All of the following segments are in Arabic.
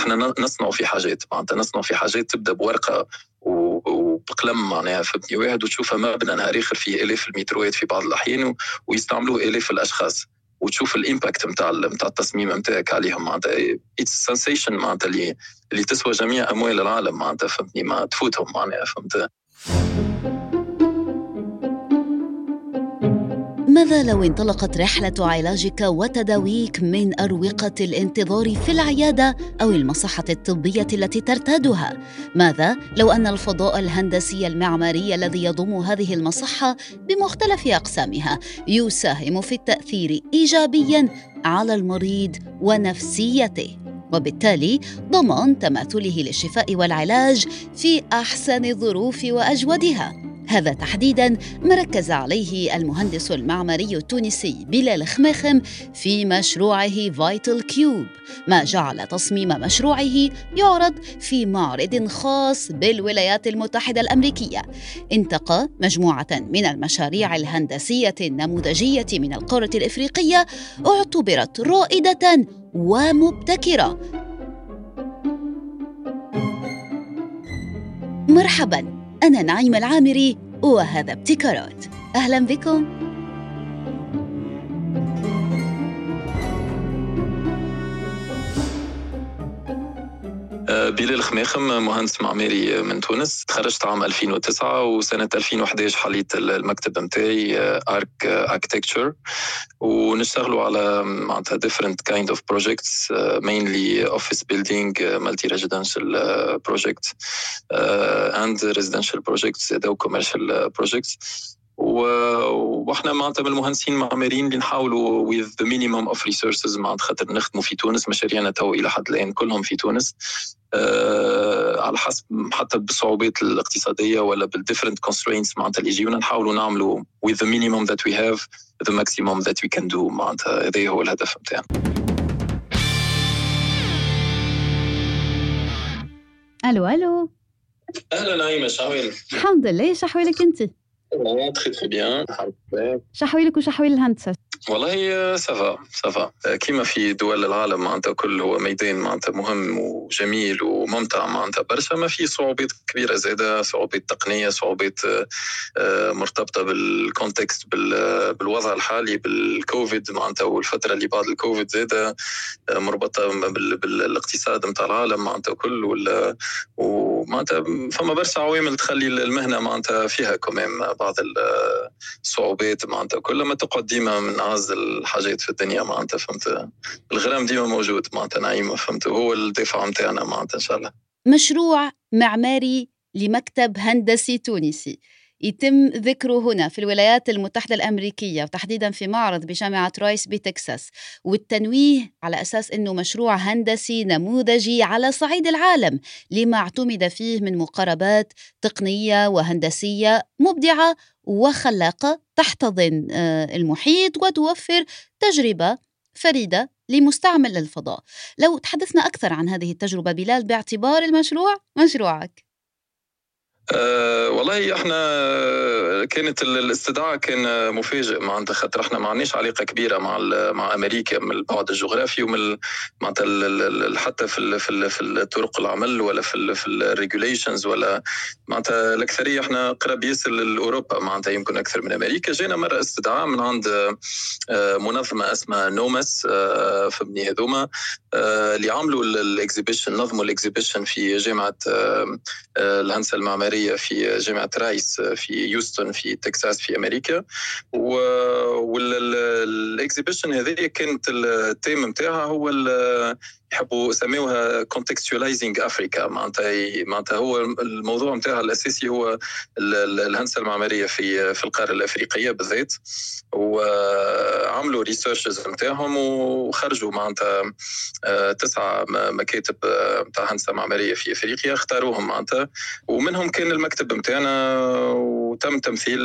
إحنا نصنع في حاجات معناتها نصنع في حاجات تبدأ بورقة وبقلم معناها فهمتني؟ واحد وتشوفها مبنى نهار آخر فيه آلاف المتروات في بعض الأحيان ويستعملوه آلاف الأشخاص. وتشوف ال impact نتاع نتاع التصميم نتاعك عليهم معناتها it's sensation معناتها اللي اللي تسوى جميع أموال العالم معناتها فهمتني؟ ما تفوتهم معناها فهمت؟ ماذا لو انطلقت رحلة علاجك وتداويك من أروقة الانتظار في العيادة أو المصحة الطبية التي ترتادها؟ ماذا لو أن الفضاء الهندسي المعماري الذي يضم هذه المصحة بمختلف أقسامها يساهم في التأثير إيجابياً على المريض ونفسيته؟ وبالتالي ضمان تماثله للشفاء والعلاج في أحسن الظروف وأجودها هذا تحديدا ما ركز عليه المهندس المعماري التونسي بلال خماخم في مشروعه فايتل كيوب. ما جعل تصميم مشروعه يعرض في معرض خاص بالولايات المتحدة الأمريكية. انتقى مجموعة من المشاريع الهندسية النموذجية من القارة الإفريقية اعتبرت رائدة ومبتكرة. مرحبا. أنا نعيم العامري وهذا ابتكارات. أهلا بكم. بلال خماخم مهندس معماري من تونس تخرجت عام 2009 وسنة 2011 حليت المكتب نتاعي ارك اركتكتشر ونشتغلوا على معناتها uh, mainly office building uh, multi residential uh, projects uh, and residential projects أو commercial projects وإحنا معناتها من المهندسين المعماريين اللي نحاولوا with the minimum of resources معناتها خاطر نخدموا في تونس مشاريعنا تو إلى حد الآن كلهم في تونس. آه على حسب حتى بالصعوبات الاقتصادية ولا بال different constraints معناتها اللي يجيونا نحاولوا نعملوا with the minimum that we have the maximum that we can do معناتها هذا هو الهدف نتاعنا. ألو ألو. أهلا نعيمة شحوالك الحمد لله شحوالك أنت؟ بيان الحمد لله شحوالك وشحوال الهندسة. والله ça va ça va كيما في دول العالم معناتها كل هو ميدان معناتها مهم وجميل وممتع معناتها. برشا ما في صعوبات كبيرة زاده صعوبات تقنية صعوبات مرتبطة بال context بالوضع الحالي بالكوفيد معناتها والفترة اللي بعد الكوفيد زاده مربوطه بالاقتصاد نتاع العالم معناتها كل ومعناتها فما برشا عوامل تخلي المهنة معناتها فيها كمان بعض الصعوبات معناتها. كل ما تقعد ديما من اعز الحاجات في الدنيا معناتها فهمت؟ الغرام ديما موجود معناتها نعيمه فهمت؟ هو الدفاع نتاعنا معناتها إن شاء الله. مشروع معماري لمكتب هندسي تونسي. يتم ذكره هنا في الولايات المتحدة الأمريكية وتحديدا في معرض بجامعة رايس بتكساس والتنويه على أساس أنه مشروع هندسي نموذجي على صعيد العالم لما اعتمد فيه من مقاربات تقنية وهندسية مبدعة وخلاقة تحتضن المحيط وتوفر تجربة فريدة لمستعمل الفضاء. لو تحدثنا أكثر عن هذه التجربة بلال باعتبار المشروع مشروعك. والله إحنا كانت الاستدعاء كان مفاجئ معناتها خاطر. إحنا ما عندناش علاقة كبيرة مع مع أمريكا من البعد الجغرافي ومن معناتها حتى في في في الطرق العمل ولا في في ال regulations ولا معناتها الأكثرية إحنا قرب ياسر لأوروبا معناتها يمكن أكثر من أمريكا. جينا مرة استدعاء من عند منظمة اسمها نومس فهمني هذوما اللي عملوا ال exhibition نظموا ال exhibition في جامعة الهندسة المعمارية في جامعة رايس في هيوستن في تكساس في أمريكا. وال exhibition هذه كانت التيم نتاعها هو يحبوا يسميوها contextualizing افريكا معناتها معناتها هو الموضوع نتاعها الأساسي هو الهندسة المعمارية في في القارة الأفريقية بالذات. وعملوا researches نتاعهم وخرجوا معناتها تسعة مكاتب نتاع هندسة معمارية في أفريقيا اختاروهم معناتها. ومنهم كان المكتب نتاعنا وتم تمثيل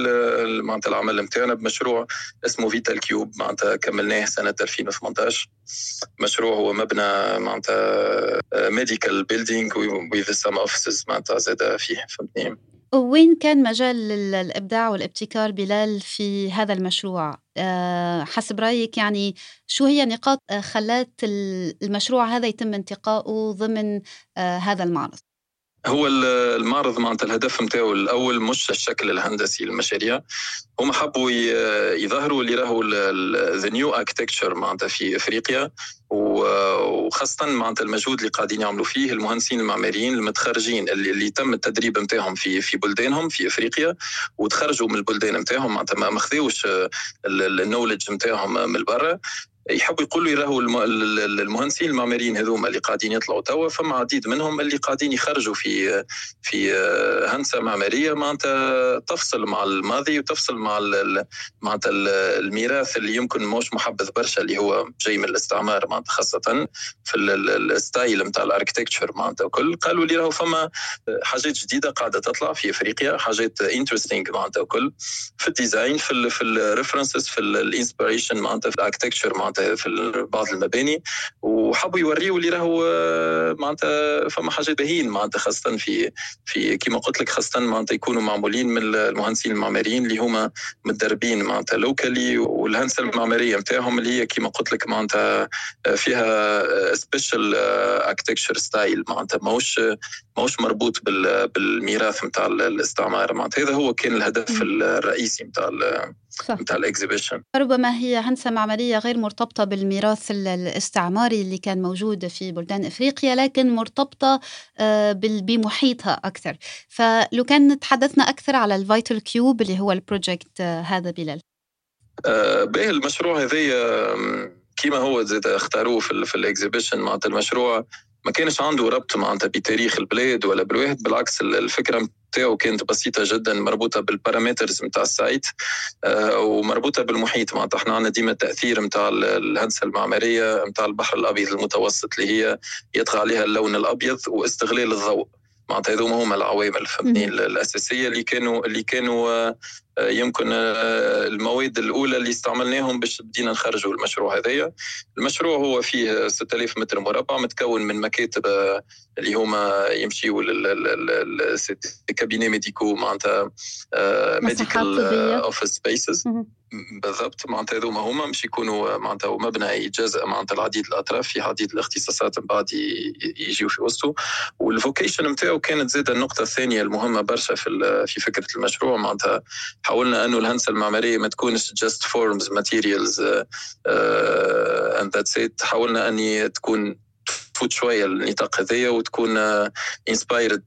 معناتها العمل نتاعنا بمشروع اسمه Vital Cube معناتها كملناه سنة 2018 مشروع هو مبنى معناتها medical building with some offices معناتها زاد فيه فهمتني وين كان مجال الإبداع والابتكار بلال في هذا المشروع؟ آه، حسب رأيك يعني شو هي نقاط آه، خلات المشروع هذا يتم انتقائه ضمن آه، هذا المعرض؟ هو المعرض معناتها الهدف نتاعو الأول مش الشكل الهندسي للمشاريع هم حبوا يظهروا اللي راهو the new architecture معناتها في إفريقيا. وخاصة معناتها المجهود اللي قاعدين يعملوا فيه المهندسين المعماريين المتخرجين اللي, اللي تم التدريب نتاعهم في في بلدانهم في إفريقيا. وتخرجوا من البلدان نتاعهم معناتها ما خذوش ال knowledge نتاعهم من برا. يحبوا يقولوا راهو المهندسين المعماريين هذوما اللي قاعدين يطلعوا توا فما عديد منهم اللي قاعدين يخرجوا في في هندسة معمارية معناتها تفصل مع الماضي وتفصل مع معناتها الميراث اللي يمكن مش محبذ برشا اللي هو جاي من الاستعمار معناتها خاصة في ال style نتاع ال architecture معناتها وكل قالوا لي راهو فما حاجات جديدة قاعدة تطلع في إفريقيا حاجات interesting معناتها وكل في ال design في في ال references في ال inspiration معناتها في ال architecture معناتها معناتها في بعض المباني وحبوا يوريوا اللي راهو معناتها فما حاجات باهيين معناتها خاصة في في كما قلت لك خاصة معناتها يكونوا معمولين من المهندسين المعماريين اللي هما متدربين معناتها locally والهندسة المعمارية نتاعهم اللي هي كما قلت لك معناتها فيها special architecture style معناتها ماهوش ماهوش مربوط بالميراث نتاع الاستعمار. معناتها هذا هو كان الهدف الرئيسي نتاع نتاع ال exhibition. ربما هي هندسة معمارية غير مرتبطة بالميراث الاستعماري اللي كان موجود في بلدان إفريقيا لكن مرتبطة آه، بمحيطها أكثر. فلو كان تحدثنا أكثر على ال Vital Cube اللي هو ال project آه، هذا بلال. آه، به المشروع هذايا كيما هو زاد اختاروه في, في ال exhibition. معناتها المشروع ما كانش عنده ربط معناتها بتاريخ البلاد ولا بالواحد بالعكس الفكرة نتاعو كانت بسيطة جدا مربوطة بال parameters نتاع ال site آه، ومربوطة بالمحيط معناتها. إحنا عندنا ديما التأثير نتاع الهندسة المعمارية نتاع البحر الأبيض المتوسط اللي هي يطغى عليها اللون الأبيض واستغلال الضوء. معناتها هذوما هما العوامل فهمتني؟ الأساسية اللي كانوا اللي كانوا آه، يمكن آه، المواد الأولى اللي استعملناهم باش بدينا نخرجوا المشروع هذايا. المشروع هو فيه 6000 متر مربع متكون من مكاتب آه، اللي هما يمشيوا لل cabinets médicaux معناتها medical office spaces بالضبط. معناتها هذوما هما مش يكونوا معناتها مبنى يتجزأ معناتها العديد الأطراف في عديد الاختصاصات من بعد يجيو في وسطه وال vocation نتاعو كانت زاده النقطة الثانية المهمة برشا في في فكرة المشروع. معناتها حاولنا أنه الهندسة المعمارية ما تكونش just forms materials and that's it حاولنا اني تكون تفوت شوية النطاق هذايا وتكون inspired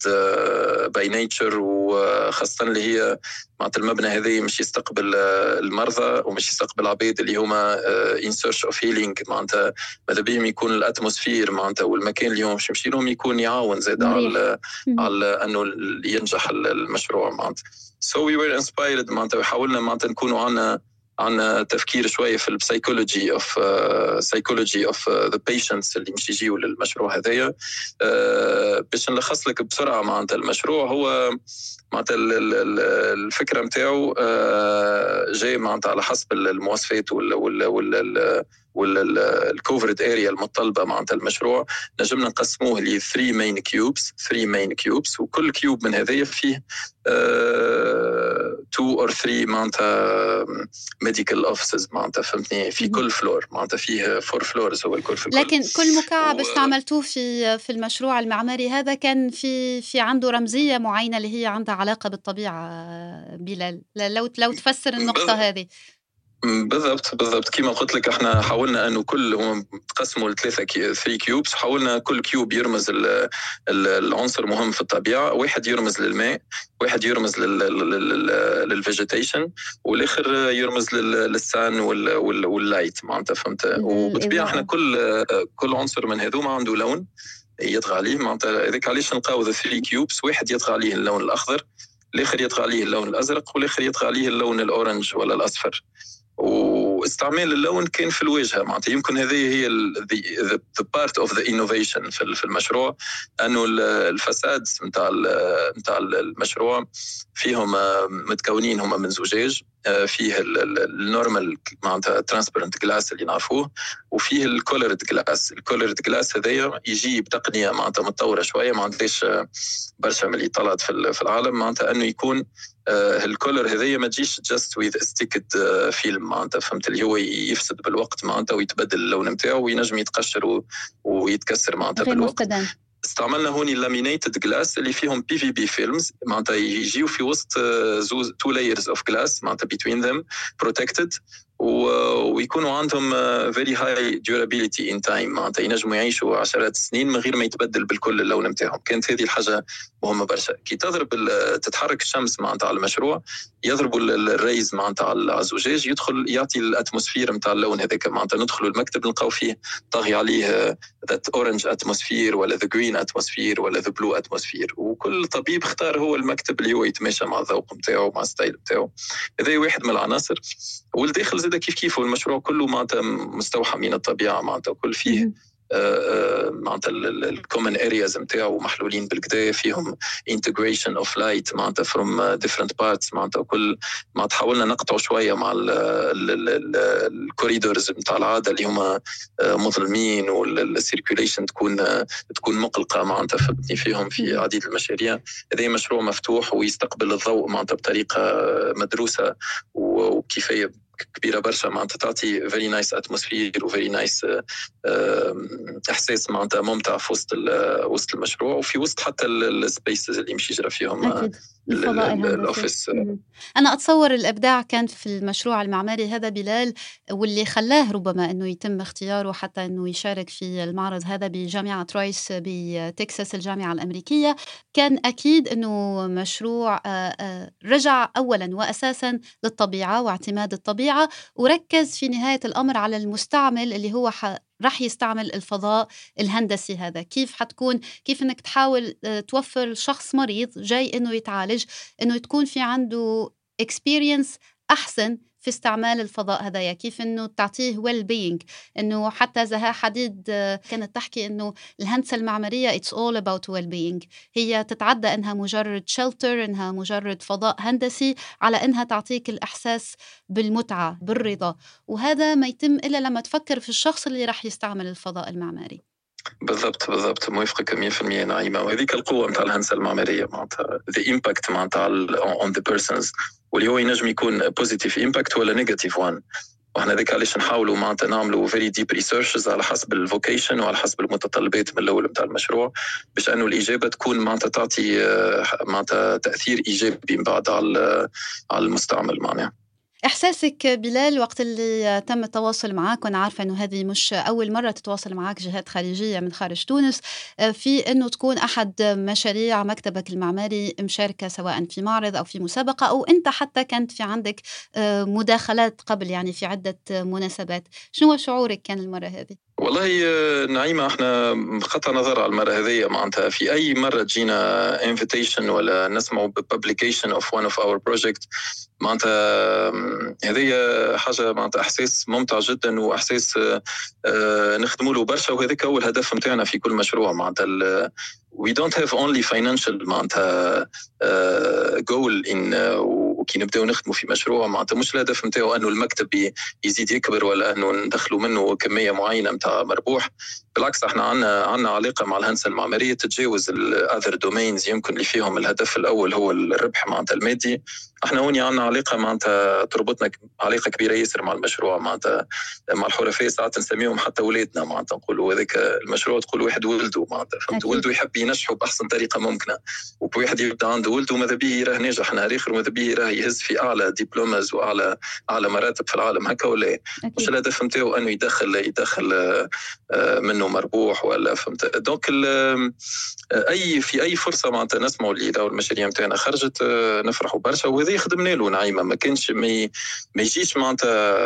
by nature وخاصه اللي هي معناتها المبنى هذا مش يستقبل آه، المرضى ومش يستقبل العباد اللي هما in search of healing معناتها ماذا بهم يكون ال atmosphere معناتها والمكان اللي هم باش يمشي لهم يكون يعاون زاد على على أنه ينجح المشروع معناتها. so we were inspired معناتها حاولنا معناتها نكونوا عندنا عن تفكير شوية في ال psychology of psychology of the patients اللي مش يجيوا للمشروع هذايا. Uh, باش نلخص لك بسرعة معناتها المشروع هو معناتها الفكرة نتاعو uh, جاي معناتها على حسب المواصفات وال وال وال وال covered area المطلبه معناتها المشروع. نجمنا نقسموه ل 3 main cubes 3 main cubes وكل cube من هذايا فيه 2 or 3 معناتها medical offices معناتها فهمتني؟ في كل floor معناتها فيه 4 floors هو الكل في لكن كل مكعب استعملتوه في في المشروع المعماري هذا كان في في عنده رمزية معينة اللي هي عندها علاقة بالطبيعة بلال. لو لو تفسر النقطة هذه. بالضبط بالضبط. كما قلت لك إحنا حاولنا إنه كل هم تقسموا لثلاثة three cubes حاولنا كل cube يرمز لعنصر مهم في الطبيعة. واحد يرمز للماء واحد يرمز لل vegetation والآخر يرمز لل sun وال light معناتها فهمت؟ وبالطبيعة إحنا كل كل عنصر من هذوما عنده لون يطغى عليه. معناتها هذاك علاش نلقاو the three cubes واحد يطغى عليه اللون الأخضر الآخر يطغى عليه اللون الأزرق والآخر يطغى عليه اللون ال orange ولا الأصفر. واستعمال اللون كان في الواجهه معناتها يمكن هذه هي the part of the innovation في المشروع. أنه الفاساد نتاع نتاع المشروع فيهم متكونين هما من زجاج. فيه ال normal معناتها transparent glass اللي نعرفوه وفيه ال colored glass ال colored glass هذايا يجي بتقنية معناتها متطورة شوية ما عندهاش برشا من اللي طلعت في العالم. معناتها إنه يكون ال color هذايا ما تجيش just with sticked film معناتها فهمت؟ اللي هو يفسد بالوقت معناتها ويتبدل اللون نتاعو وينجم يتقشر ويتكسر معناتها بالوقت. مستدام. استعملنا هوني ال laminated glass اللي فيهم PVB films معناتها يجيو في وسط two layers of glass معناتها between them protected ويكونوا عندهم very high durability in time معناتها ينجموا يعيشوا عشرات السنين من غير ما يتبدل بالكل اللون نتاعهم كانت هذه الحاجة مهمة برشا. كي تضرب تتحرك الشمس معناتها على المشروع يضربوا ال rays معناتها على الزجاج يدخل يعطي ال atmosphere نتاع اللون هذاك. معناتها ندخلوا المكتب نلقاو فيه طاغي عليه that orange atmosphere ولا the green atmosphere ولا the blue atmosphere وكل طبيب اختار هو المكتب اللي هو يتماشى مع الذوق نتاعو مع ال style نتاعو هذا واحد من العناصر. والداخل زاد كيف كيف؟ والمشروع كله معناتها مستوحى من الطبيعة معناتها كل فيه معناتها ال common areas نتاعو محلولين بالقدا فيهم integration of light معناتها from different parts معناتها كل معناتها حاولنا نقطعوا شوية مع ال corridors نتاع العادة اللي هما مظلمين وال circulation تكون تكون مقلقة معناتها فهمتني؟ فيهم في عديد المشاريع. هذا مشروع مفتوح ويستقبل الضوء معناتها بطريقة مدروسة وكيفيه كبيرة برشا معناتها تعطي very nice atmosphere و very nice إحساس معناتها ممتع في وسط وسط المشروع وفي وسط حتى ال spaces اللي يمشي يجرى فيهم أكيد. ال office أنا أتصور الإبداع كان في المشروع المعماري هذا بلال واللي خلاه ربما إنه يتم اختياره حتى إنه يشارك في المعرض هذا بجامعة رويس بتكساس الجامعة الأمريكية. كان أكيد إنه مشروع رجع اولا واساسا للطبيعة واعتماد الطبيعة وركز في نهاية الأمر على المستعمل اللي هو رح يستعمل الفضاء الهندسي هذا. كيف حتكون؟ كيف إنك تحاول آه، توفر شخص مريض جاي إنه يتعالج إنه تكون في عنده experience أحسن في استعمال الفضاء هذايا كيف إنه تعطيه well-being إنه حتى زها حديد كانت تحكي إنه الهندسة المعمارية it's all about well-being هي تتعدى إنها مجرد shelter إنها مجرد فضاء هندسي على إنها تعطيك الإحساس بالمتعة بالرضا. وهذا ما يتم إلا لما تفكر في الشخص اللي راح يستعمل الفضاء المعماري. بالضبط بالضبط. موافقك 100% نعيمة. وهذيك القوة نتاع الهندسة المعمارية معناتها the impact معناتها on the persons واللي هو ينجم يكون positive impact ولا negative one وإحنا ذيك علاش نحاولوا معناتها نعملوا very deep researches على حسب ال vocation وعلى حسب المتطلبات من الأول نتاع المشروع باش أنه الإجابة تكون معناتها تعطي معناتها تأثير إيجابي من بعد على على المستعمل معناها. إحساسك بلال وقت اللي تم التواصل معك وأنا عارفة أنه هذه مش أول مرة تتواصل معك جهات خارجية من خارج تونس في أنه تكون أحد مشاريع مكتبك المعماري مشاركة سواء في معرض أو في مسابقة أو أنت حتى كانت في عندك مداخلات قبل يعني في عدة مناسبات شنو شعورك كان المرة هذه؟ والله نعيمة إحنا بغض النظر على المرة هذه معناتها في أي مرة تجينا invitation ولا نسمعوا publication of one of our project معناتها هذه حاجة معناتها إحساس ممتع جدا وإحساس آه، نخدموا له برشا وهذاك هو الهدف نتاعنا في كل مشروع معناتها we don't have only financial معناتها goal uh, وكي نبداو نخدموا في مشروع معناتها مش الهدف نتاعو انه المكتب يزيد يكبر ولا انه ندخلوا منه كمية معينة نتاع مربوح. بالعكس إحنا عندنا عندنا علاقة مع الهندسة المعمارية تتجاوز ال other domains يمكن اللي فيهم الهدف الأول هو الربح معناتها المادي. إحنا هوني عندنا علاقة معناتها تربطنا علاقة كبيرة ياسر مع المشروع معناتها مع الحرفاء ساعات نسميهم حتى اولادنا معناتها نقولوا هذاك المشروع تقول واحد ولده معناتها فهمت؟ ولده يحب ينجحه بأحسن طريقة ممكنة. وواحد يبدأ عنده ولده ماذا به يراه ناجح نهار اخر وماذا به يراه يهز في أعلى diplomas وأعلى أعلى مراتب في العالم هكا ولا مش الهدف نتاعو؟ أنه يدخل يدخل آه، مربوح ولا فهمت. donc أي في أي فرصة معناتها نسمعوا اللي المشاريع نتاعنا خرجت نفرحوا برشا. وهذا خدمنا له نعيمة. ما كانش ما, ما يجيش معناتها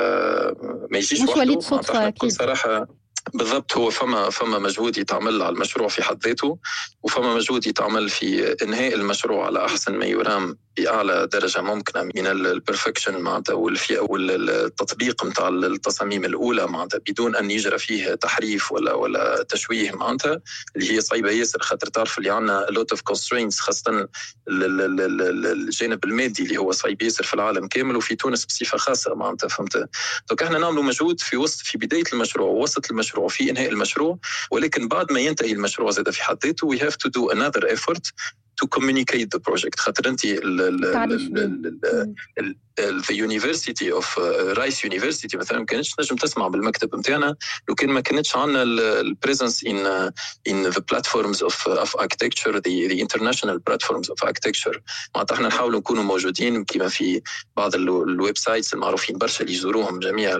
ما يجيش مش وليد صدفة أكيد. صراحة. بالضبط هو فما فما مجهود يتعمل على المشروع في حد ذاته وفما مجهود يتعمل في إنهاء المشروع على أحسن ما يرام بأعلى درجة ممكنة من ال perfection معناتها والتطبيق نتاع التصاميم الأولى معناتها بدون أن يجرى فيه تحريف ولا ولا تشويه معناتها اللي هي صعيبة ياسر خاطر تعرف اللي عندنا lot of constraints خاصه الجانب المادي اللي هو صعيب ياسر في العالم كامل وفي تونس بصفة خاصة معناتها فهمت؟ donc إحنا نعملوا مجهود في وسط في بداية المشروع ووسط المشروع في إنهاء المشروع ولكن بعد ما ينتهي المشروع زاد في حد ذاته we have to do another effort to communicate the project. خاطر انت the University of Rice uh, University مثلا ما كانتش نجم تسمع بالمكتب نتاعنا لو كان ما كانتش عندنا ال presence the platforms of uh, of architecture the, the international platforms of architecture. معناتها إحنا نحاولوا نكونوا موجودين كما في بعض ال websites المعروفين برشا اللي يزوروهم جميع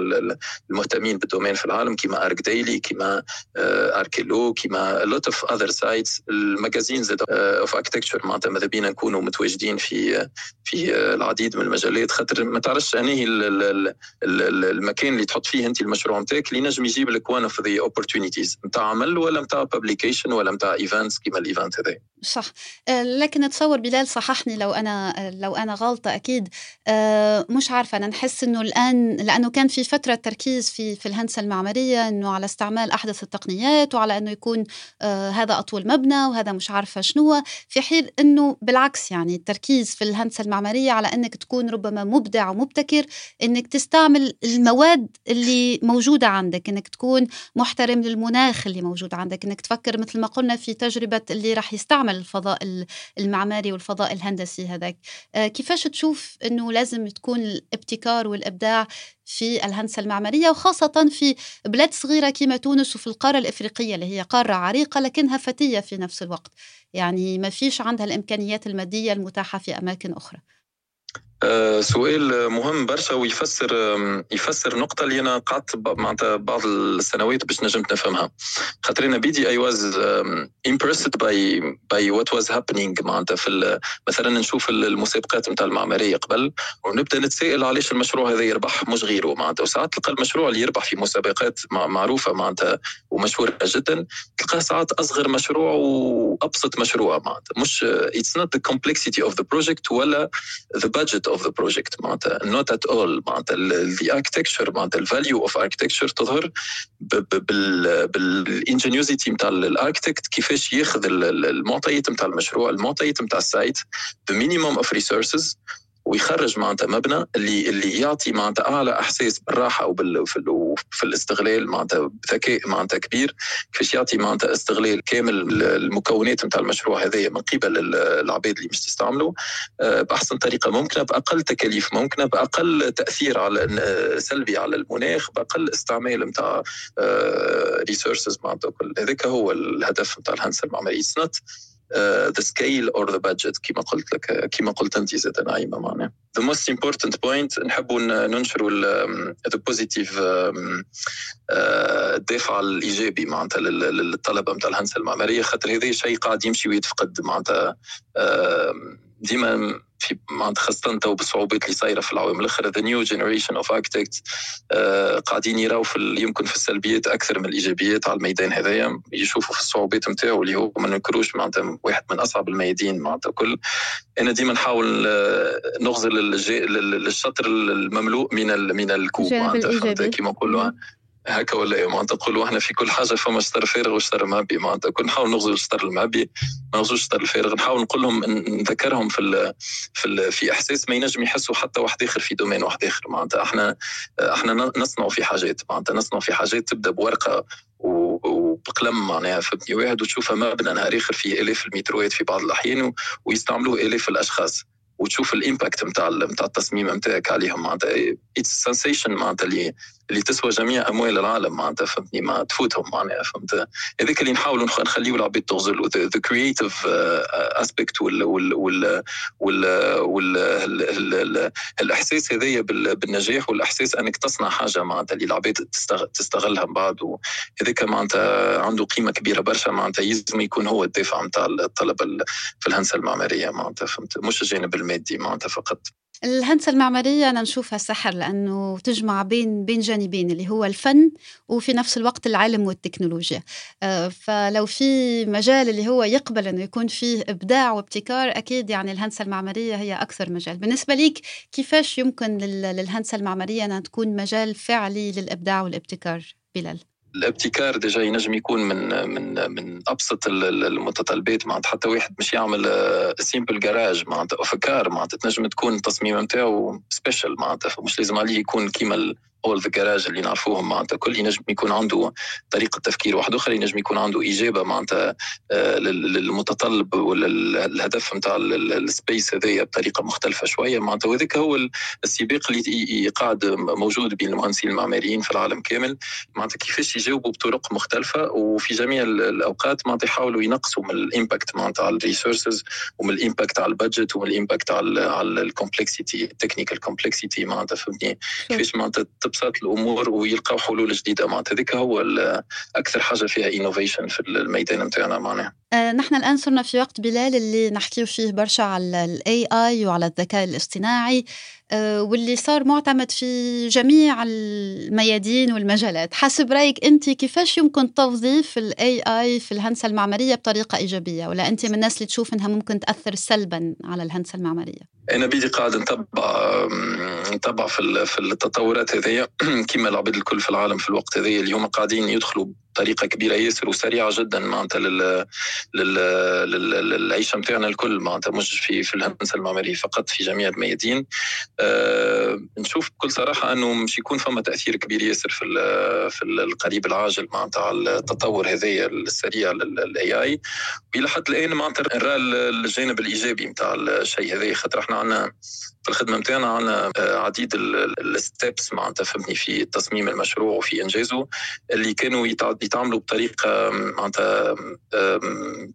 المهتمين بال domaine في العالم كما ArchDaily كما Archello كما lot of other sites. ال magazines زاد of architecture معناتها ماذا بينا نكونوا متواجدين في في العديد من المجالات. خاطر ما تعرفش أنهي المكان اللي تحط فيه أنت المشروع نتاعك اللي نجم يجيب لك one of the opportunities نتاع عمل ولا نتاع publication ولا نتاع events كيما ال event هذا. صح. آه، لكن نتصور بلال صححني لو أنا لو أنا غلطة أكيد. آه، مش عارفة أنا نحس إنه الآن لأنه كان في فترة تركيز في في الهندسة المعمارية إنه على استعمال أحدث التقنيات وعلى إنه يكون آه، هذا أطول مبنى وهذا مش عارفة شنو. في حين إنه بالعكس يعني التركيز في الهندسة المعمارية على إنك تكون ربما مبدع ومبتكر إنك تستعمل المواد اللي موجودة عندك إنك تكون محترم للمناخ اللي موجود عندك إنك تفكر مثل ما قلنا في تجربة اللي راح يستعمل الفضاء المعماري والفضاء الهندسي هذاك. آه، كيفاش تشوف إنه لازم تكون الابتكار والإبداع في الهندسة المعمارية وخاصة في بلاد صغيرة كما تونس وفي القارة الإفريقية اللي هي قارة عريقة لكنها فتية في نفس الوقت. يعني ما فيش عندها الإمكانيات المادية المتاحة في أماكن أخرى. سؤال مهم برشا ويفسر يفسر نقطة اللي أنا قعدت معناتها بعض السنوات باش نجمت نفهمها. خاطر أنا بيدي I was impressed by by what was happening معناتها في مثلا نشوف المسابقات نتاع المعمارية قبل ونبدأ نتسائل علاش المشروع هذا يربح مش غيره معناتها. وساعات تلقى المشروع اللي يربح في مسابقات معروفة معناتها ومشهورة جدا تلقاه ساعات أصغر مشروع وأبسط مشروع معناتها. مش it's not the complexity of the project ولا the budget of the project معناتها. Not at all. معناتها the architecture معناتها ال value of architecture تظهر بال ingéniosité نتاع ال architect كيفاش ياخذ المعطيات نتاع المشروع المعطيات نتاع ال site ب minimum of resources ويخرج معناتها مبنى اللي اللي يعطي معناتها أعلى إحساس بالراحة وبال في الاستغلال معناتها بذكاء معناتها كبير. كيفاش يعطي معناتها استغلال كامل المكونات نتاع المشروع هذايا من قبل العباد اللي مش تستعملوا. آه، بأحسن طريقة ممكنة بأقل تكاليف ممكنة بأقل تأثير على سلبي على المناخ بأقل استعمال نتاع resources آه، معناتها هذاك هو الهدف نتاع الهندسة المعمارية. The scale or the budget كما قلت لك كما قلت أنت زاد نعيمة معناها. The most important point نحبوا ننشروا the positive الدافع الإيجابي معناتها للطلبة نتاع الهندسة المعمارية خاطر هذا شيء قاعد يمشي ويتفقد معناتها ديما في خاصة تو بالصعوبات اللي صايرة في العوام. الأخرى the new generation of architect قاعدين يراو في يمكن في السلبيات أكثر من الإيجابيات على الميدان هذايا. يشوفوا في الصعوبات نتاعو اللي هو ما ننكروش معناتها واحد من أصعب الميادين معناتها كل أنا ديما نحاول آه، نغزل للشطر المملوء من من الكوب معناتها كيما نقولوا. هكا ولا إيه؟ معناتها تقولوا إحنا في كل حاجة فما شطر فارغ وشطر معبي معناتها كل نحاول نغزو الشطر المعبي ما نغزوش الشطر الفارغ. نحاول نقول لهم نذكرهم في ال في ال في إحساس ما ينجم يحسوا حتى واحد آخر في domaine واحد آخر. معناتها إحنا إحنا نصنع في حاجات. معناتها نصنع في حاجات تبدأ بورقة وبقلم معناها فهمتني واحد وتشوفها مبنى نهار آخر فيه آلاف المتروات في بعض الأحيان ويستعملوه آلاف الأشخاص. وتشوف ال impact نتاع نتاع التصميم نتاعك عليهم. معناتها it's sensation معناتها اللي اللي تسوى جميع أموال العالم معناتها فهمتني؟ ما تفوتهم معناها فهمت؟ هذاك اللي نحاولوا نخليه العباد تغزل. the creative aspect وال وال وال وال الإحساس هذايا بالنجاح والإحساس أنك تصنع حاجة معناتها اللي العباد تستغلها من بعد. وهذاك معناتها عنده قيمة كبيرة برشا معناتها يلزم يكون هو الدافع نتاع الطلبه في الهندسة المعمارية معناتها فهمت؟ مش الجانب المادي معناتها فقط. الهندسة المعمارية أنا نشوفها سحر لأنه تجمع بين بين جانبين اللي هو الفن وفي نفس الوقت العلم والتكنولوجيا. آه، فلو في مجال اللي هو يقبل أنه يكون فيه إبداع وابتكار أكيد يعني الهندسة المعمارية هي أكثر مجال. بالنسبة ليك كيفاش يمكن للهندسة المعمارية أنها تكون مجال فعلي للإبداع والابتكار؟ بلال؟ الابتكار déjà ينجم يكون من من من أبسط المتطلبات معناتها حتى واحد مش يعمل simple garage معناتها أفكار معناتها تنجم تكون التصميم نتاعو special معناتها مش لازم عليه يكون كيما all the garage اللي نعرفوهم معناتها. كل ينجم يكون عنده طريقة تفكير واحد آخر ينجم يكون عنده إجابة معناتها آه، للمتطلب ولا الهدف نتاع ال space هذايا بطريقة مختلفة شوية. معناتها وذاك هو السباق اللي قاعد موجود بين المهندسين المعماريين في العالم كامل. معناتها كيفاش يجاوبوا بطرق مختلفة وفي جميع الأوقات معناتها يحاولوا ينقصوا من ال impact معناتها على ال resources ومن ال impact على ال budget ومن ال impact على على ال complexity ال technical complexity معناتها فهمتني؟ كيفاش معناتها تبسط الأمور ويلقاو حلول جديدة. معناتها هذيك هو أكثر حاجة فيها innovation في الميدان نتاعنا معناها. آه نحن الآن صرنا في وقت بلال اللي نحكيو فيه برشا على ال AI وعلى الذكاء الاصطناعي. واللي صار معتمد في جميع الميادين والمجالات. حسب رأيك أنت كيفاش يمكن توظيف ال AI في الهندسة المعمارية بطريقة إيجابية؟ ولا أنت من الناس اللي تشوف إنها ممكن تأثر سلبا على الهندسة المعمارية؟ أنا بيدي قاعد نتبع نتبع في في التطورات هذيا. كما العباد الكل في العالم في الوقت هذايا اليوم قاعدين يدخلوا بطريقه كبيرة ياسر وسريعة جدا معناتها لل... لل... للعيشة نتاعنا الكل معناتها مش في في الهندسة المعمارية فقط في جميع الميادين أه... نشوف بكل صراحة أنه مش يكون فما تأثير كبير ياسر في. في القريب العاجل معناتها على التطور هذايا السريع للاي اي وإلى حد الآن معناتها نرى الجانب الإيجابي نتاع الشيء هذا خاطر إحنا عندنا في الخدمة نتاعنا عندنا آه، عديد ال steps معناتها فهمني في تصميم المشروع وفي إنجازه اللي كانوا يتعاملوا بطريقة معناتها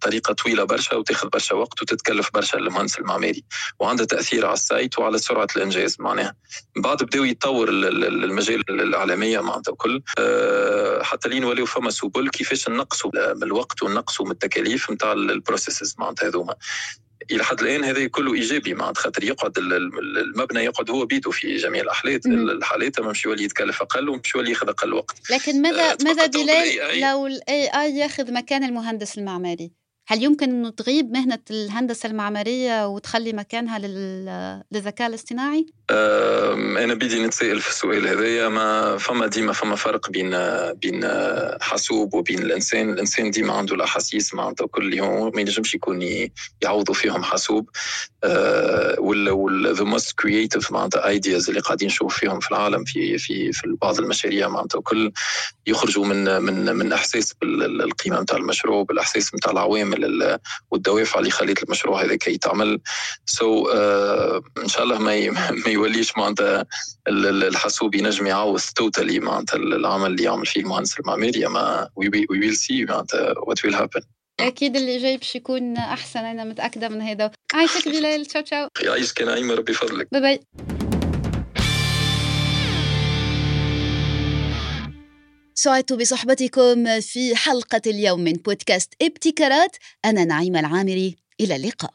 طريقة طويلة برشا وتاخذ برشا وقت وتتكلف برشا المهندس المعماري وعندها تأثير على ال site وعلى سرعة الإنجاز معناها. بعد بداوا يتطور المجال الإعلامية معناتها الكل آه، حتى لين ولاو فما سبل كيفاش نقصوا من الوقت ونقصوا من التكاليف نتاع ال processes معناتها هذوما. إلى حد الآن هذا كله إيجابي معناتها خاطر يقعد المبنى يقعد هو بيده في جميع الحالات الحالات مش يولي يتكلف أقل ومش يولي ياخذ أقل وقت. لكن ماذا آه ماذا دلال لو الاي اي ياخذ مكان المهندس المعماري؟ هل يمكن إنه تغيب مهنة الهندسة المعمارية وتخلي مكانها للذكاء الاصطناعي؟ أنا بدي نتسائل في السؤال هذايا. ما فما ديما فما فرق بين بين حاسوب وبين الإنسان، الإنسان ديما عنده الأحاسيس معناتها كل يوم ما ينجمش يكون يعوضوا فيهم حاسوب. أه، ولا ولا the most creative معناتها ideas اللي قاعدين نشوف فيهم في العالم في في في بعض المشاريع معناتها كل يخرجوا من من من إحساس بالقيمه نتاع المشروع بالاحساس نتاع العوامل. والدوافع اللي خلت المشروع هذا كي يتعمل. so so, uh, إن شاء الله ما ما يوليش معناتها الحاسوب ينجم يعوض totally معناتها العمل اللي يعمل فيه المهندس المعماري. أما we will see معناتها what will happen أكيد اللي جاي باش يكون أحسن أنا متأكدة من هذا. عايشك بلال. تشاو تشاو. يعيشك نعيمه ربي فضلك bye bye سعدت بصحبتكم في حلقة اليوم من بودكاست إبتكارات. أنا نعيمة العامري. إلى اللقاء.